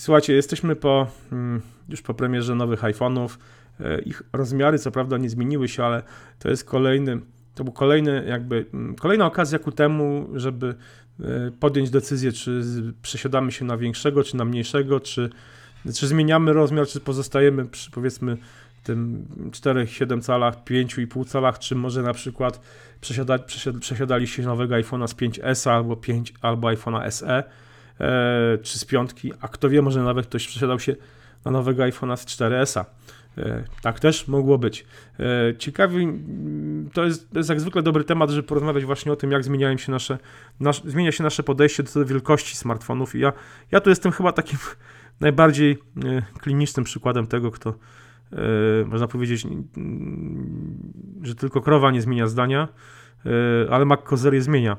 Słuchajcie, jesteśmy po, mm, już po premierze nowych iPhone'ów. E, ich rozmiary co prawda nie zmieniły się, ale to jest kolejny, to był kolejny jakby, mm, kolejna okazja ku temu, żeby e, podjąć decyzję, czy przesiadamy się na większego, czy na mniejszego, czy, czy zmieniamy rozmiar, czy pozostajemy przy powiedzmy tym 4-7 calach, 5,5 calach, czy może na przykład przesiada, przesiadaliście nowego iPhone'a z 5S albo 5 albo iPhone'a SE czy z piątki, a kto wie, może nawet ktoś przesiadał się na nowego iPhone'a z 4S-a. E, tak też mogło być. E, ciekawi, to jest, to jest jak zwykle dobry temat, żeby porozmawiać właśnie o tym, jak zmieniają się nasze, nasz, zmienia się nasze podejście do wielkości smartfonów. I ja, ja tu jestem chyba takim najbardziej e, klinicznym przykładem tego, kto można powiedzieć, że tylko krowa nie zmienia zdania, ale Mac je zmienia.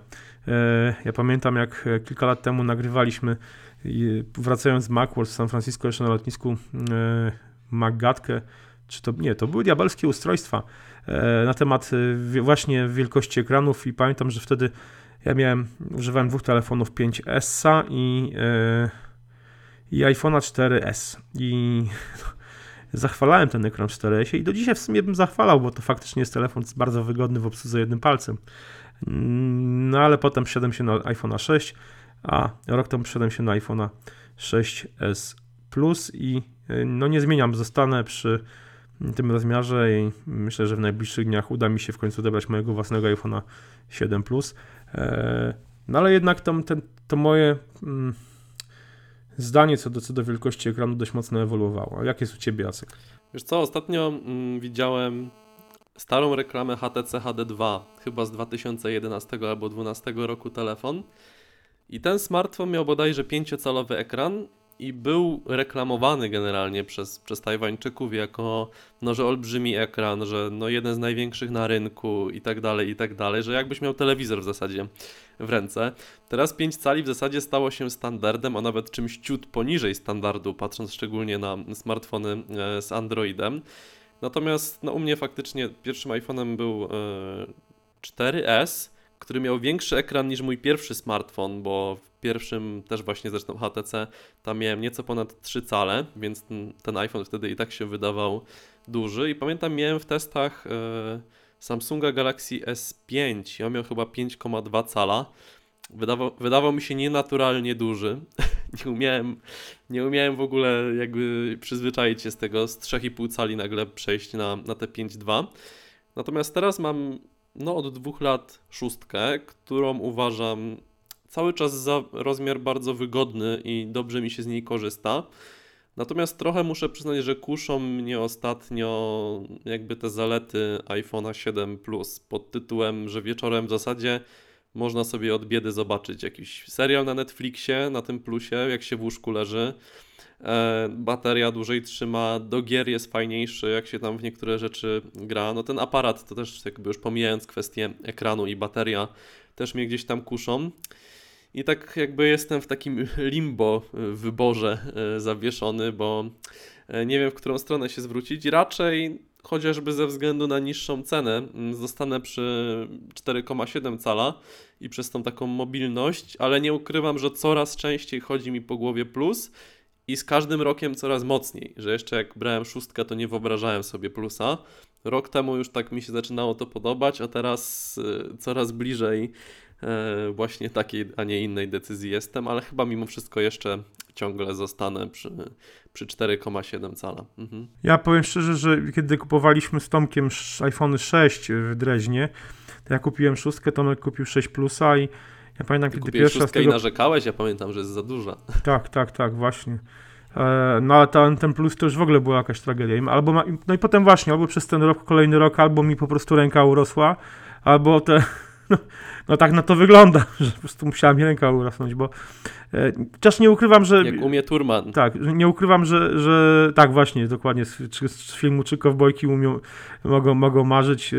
Ja pamiętam, jak kilka lat temu nagrywaliśmy, wracając z Macworld w San Francisco jeszcze na lotnisku Magatkę, czy to nie, to były diabelskie ustrojstwa e, na temat e, właśnie wielkości ekranów i pamiętam, że wtedy ja miałem, używałem dwóch telefonów 5S i, e, i iPhone'a 4S i zachwalałem ten ekran w 4S i do dzisiaj w sumie bym zachwalał, bo to faktycznie jest telefon bardzo wygodny w obsłudze jednym palcem. No ale potem wszedłem się na iPhone'a 6, a rok temu wszedłem się na iPhone'a 6S Plus i no nie zmieniam, zostanę przy tym rozmiarze i myślę, że w najbliższych dniach uda mi się w końcu odebrać mojego własnego iPhone'a 7 Plus. E, no ale jednak ten, to moje mm, zdanie co do, co do wielkości ekranu dość mocno ewoluowało. Jak jest u Ciebie, Jacek? Wiesz co, ostatnio mm, widziałem starą reklamę HTC HD2, chyba z 2011 albo 2012 roku telefon. I ten smartfon miał bodajże 5-calowy ekran i był reklamowany generalnie przez, przez Tajwańczyków jako, no, że olbrzymi ekran, że no, jeden z największych na rynku i tak dalej, i tak dalej, że jakbyś miał telewizor w zasadzie w ręce. Teraz 5 cali w zasadzie stało się standardem, a nawet czymś ciut poniżej standardu, patrząc szczególnie na smartfony e, z Androidem. Natomiast no, u mnie faktycznie pierwszym iPhone'em był e, 4S, który miał większy ekran niż mój pierwszy smartfon, bo w pierwszym też właśnie zresztą HTC tam miałem nieco ponad 3 cale, więc ten, ten iPhone wtedy i tak się wydawał duży i pamiętam miałem w testach e, Samsunga Galaxy S5, on miał chyba 5,2 cala. Wydawał, wydawał mi się nienaturalnie duży. nie, umiałem, nie umiałem w ogóle jakby przyzwyczaić się z tego z 3,5 cali nagle przejść na, na te 5,2. Natomiast teraz mam no od dwóch lat szóstkę, którą uważam cały czas za rozmiar bardzo wygodny i dobrze mi się z niej korzysta. Natomiast trochę muszę przyznać, że kuszą mnie ostatnio jakby te zalety iPhone'a 7 Plus pod tytułem, że wieczorem w zasadzie można sobie od biedy zobaczyć jakiś serial na Netflixie, na tym plusie, jak się w łóżku leży. E, bateria dłużej trzyma, do gier jest fajniejszy, jak się tam w niektóre rzeczy gra. No ten aparat to też jakby już pomijając kwestię ekranu i bateria, też mnie gdzieś tam kuszą. I tak jakby jestem w takim limbo wyborze e, zawieszony, bo e, nie wiem w którą stronę się zwrócić. Raczej chociażby ze względu na niższą cenę mm, zostanę przy 4,7 cala i przez tą taką mobilność, ale nie ukrywam, że coraz częściej chodzi mi po głowie plus i z każdym rokiem coraz mocniej, że jeszcze jak brałem szóstkę, to nie wyobrażałem sobie plusa. Rok temu już tak mi się zaczynało to podobać, a teraz y, coraz bliżej y, właśnie takiej, a nie innej decyzji jestem, ale chyba mimo wszystko jeszcze ciągle zostanę przy, przy 4,7 cala. Mhm. Ja powiem szczerze, że kiedy kupowaliśmy z Tomkiem iPhone 6 w Dreźnie, to ja kupiłem szóstkę, Tomek kupił 6 plusa i ja pamiętam, Ty kiedy pierwszy raz tego... i narzekałeś, ja pamiętam, że jest za duża. Tak, tak, tak, właśnie. E, no ale ten, ten plus to już w ogóle była jakaś tragedia. Albo ma, no i potem właśnie, albo przez ten rok, kolejny rok, albo mi po prostu ręka urosła, albo te, no, no tak na to wygląda, że po prostu musiała mi ręka urosnąć, bo e, nie ukrywam, że... Jak umie Turman. Tak, nie ukrywam, że, że tak właśnie, dokładnie, z, z filmu czy Kowbojki umią, mogą, mogą marzyć. E,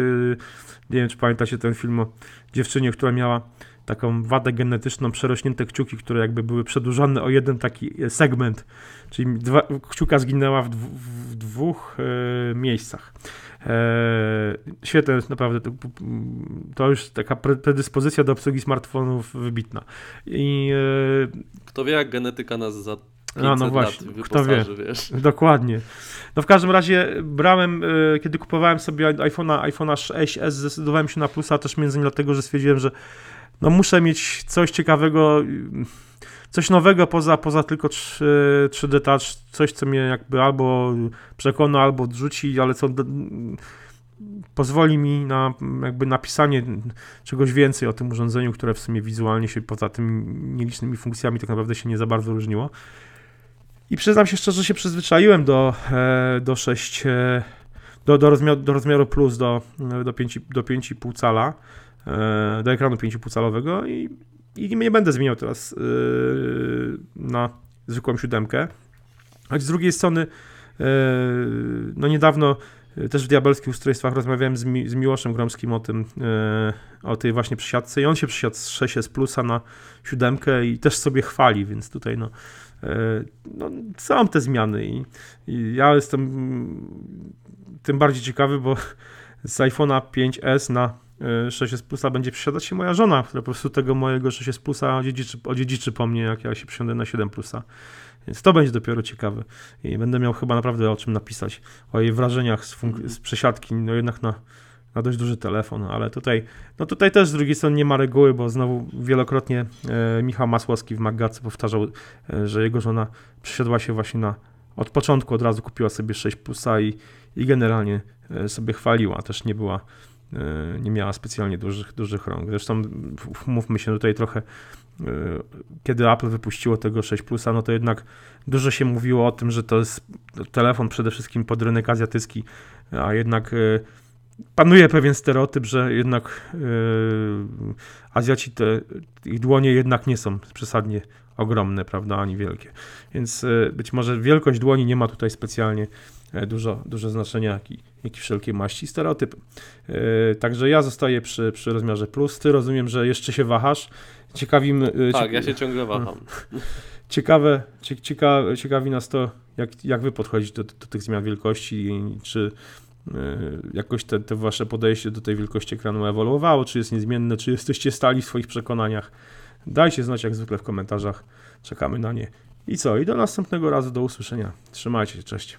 nie wiem, czy pamiętacie ten film o dziewczynie, która miała taką wadę genetyczną, przerośnięte kciuki, które jakby były przedłużone o jeden taki segment, czyli dwa, kciuka zginęła w, w dwóch e, miejscach. E, świetne jest naprawdę, to, to, już taka predyspozycja do obsługi smartfonów wybitna. I, e, Kto wie, jak genetyka nas za 500 no właśnie, kto wie. wiesz. Dokładnie. No w każdym razie brałem, e, kiedy kupowałem sobie iPhone'a iPhone'a 6s, zdecydowałem się na plusa też między innymi dlatego, że stwierdziłem, że no muszę mieć coś ciekawego, coś nowego poza, poza tylko 3, 3D Touch, coś co mnie jakby albo przekona, albo odrzuci, ale co pozwoli mi na jakby napisanie czegoś więcej o tym urządzeniu, które w sumie wizualnie się poza tymi nielicznymi funkcjami tak naprawdę się nie za bardzo różniło. I przyznam się szczerze, że się przyzwyczaiłem do, e, do 6, e, do, do, rozmiaru, do rozmiaru plus, do, do 5,5 do 5 cala, do ekranu 5,5 calowego i, i nie będę zmieniał teraz na zwykłą siódemkę. Choć z drugiej strony, no niedawno też w diabelskich ustrojstwach rozmawiałem z, Mi z Miłoszem Gromskim o tym, o tej właśnie przysiadce i on się przysiadł z 6 plusa na siódemkę i też sobie chwali, więc tutaj no E, no, są te zmiany i, i, ja jestem tym bardziej ciekawy, bo z iPhone'a 5S na 6S e, Plusa będzie przesiadać się moja żona, która po prostu tego mojego 6S Plusa odziedziczy, odziedziczy po mnie, jak ja się przesiądę na 7 Plusa. Więc to będzie dopiero ciekawe. I będę miał chyba naprawdę o czym napisać, o jej wrażeniach z, z przesiadki, no jednak na na dość duży telefon, ale tutaj, no tutaj też z drugiej strony nie ma reguły, bo znowu wielokrotnie e, Michał Masłowski w Maggacy powtarzał, e, że jego żona przesiadła się właśnie na, od początku od razu kupiła sobie 6 plusa i, i generalnie e, sobie chwaliła, też nie była, nie miała specjalnie dużych, dużych rąk. Zresztą mówmy się tutaj trochę, e, kiedy Apple wypuściło tego 6 plusa, no to jednak dużo się mówiło o tym, że to jest telefon przede wszystkim pod rynek azjatycki, a jednak e, panuje pewien stereotyp, że jednak Azjaci, te, ich dłonie jednak nie są przesadnie ogromne, prawda, ani wielkie. Więc być może wielkość dłoni nie ma tutaj specjalnie dużo, dużo znaczenia, jak i, jak i wszelkie maści stereotypy. Yy, także ja zostaję przy, przy rozmiarze plus. Ty rozumiem, że jeszcze się wahasz. Ciekawi yy, Tak, ja się ciągle waham. Ciekawe, cieka, ciekawi nas to, jak, jak wy podchodzicie do, do tych zmian wielkości i czy E, jakoś te, te wasze podejście do tej wielkości ekranu ewoluowało, czy jest niezmienne, czy jesteście stali w swoich przekonaniach. Dajcie znać jak zwykle w komentarzach, czekamy na nie. I co? I do następnego razu, do usłyszenia. Trzymajcie się, cześć.